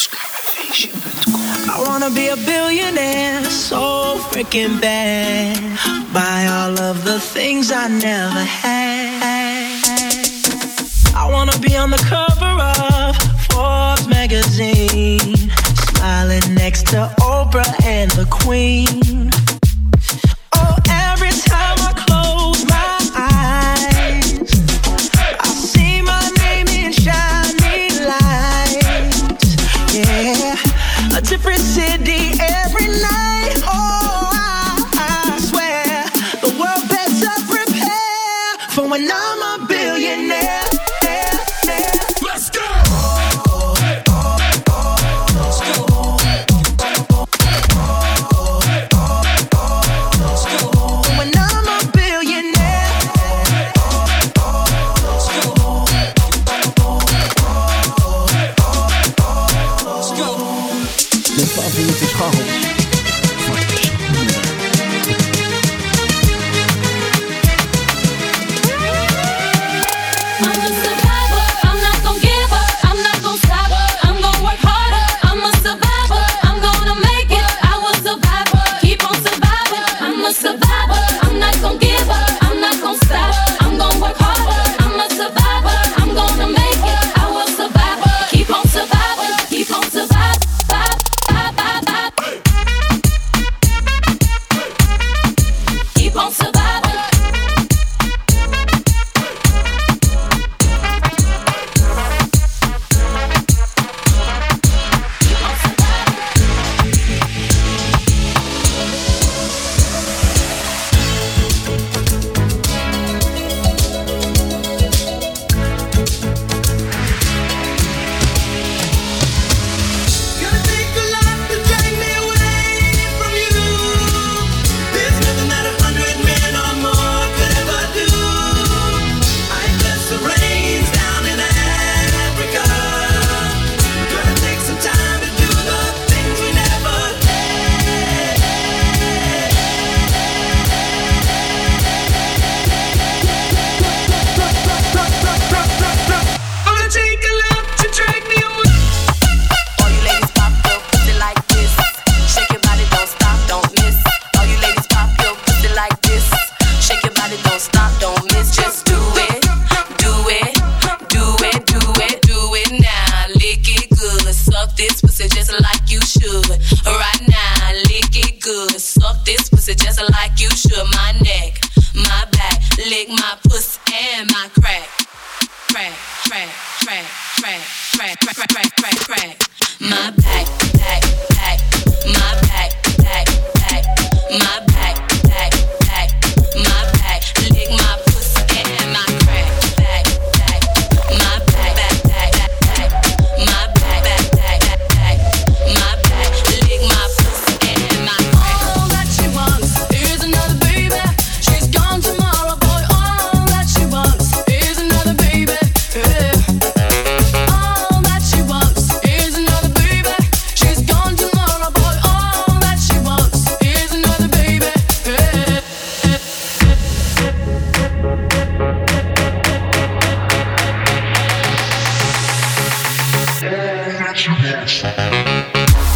I wanna be a billionaire, so freaking bad. Buy all of the things I never had. I wanna be on the cover of Forbes magazine, smiling next to Oprah and the Queen. this pussy just like you should. My neck, my back, lick my pussy and my crack. Crack, crack, crack, crack, crack, crack, crack, crack. minutes.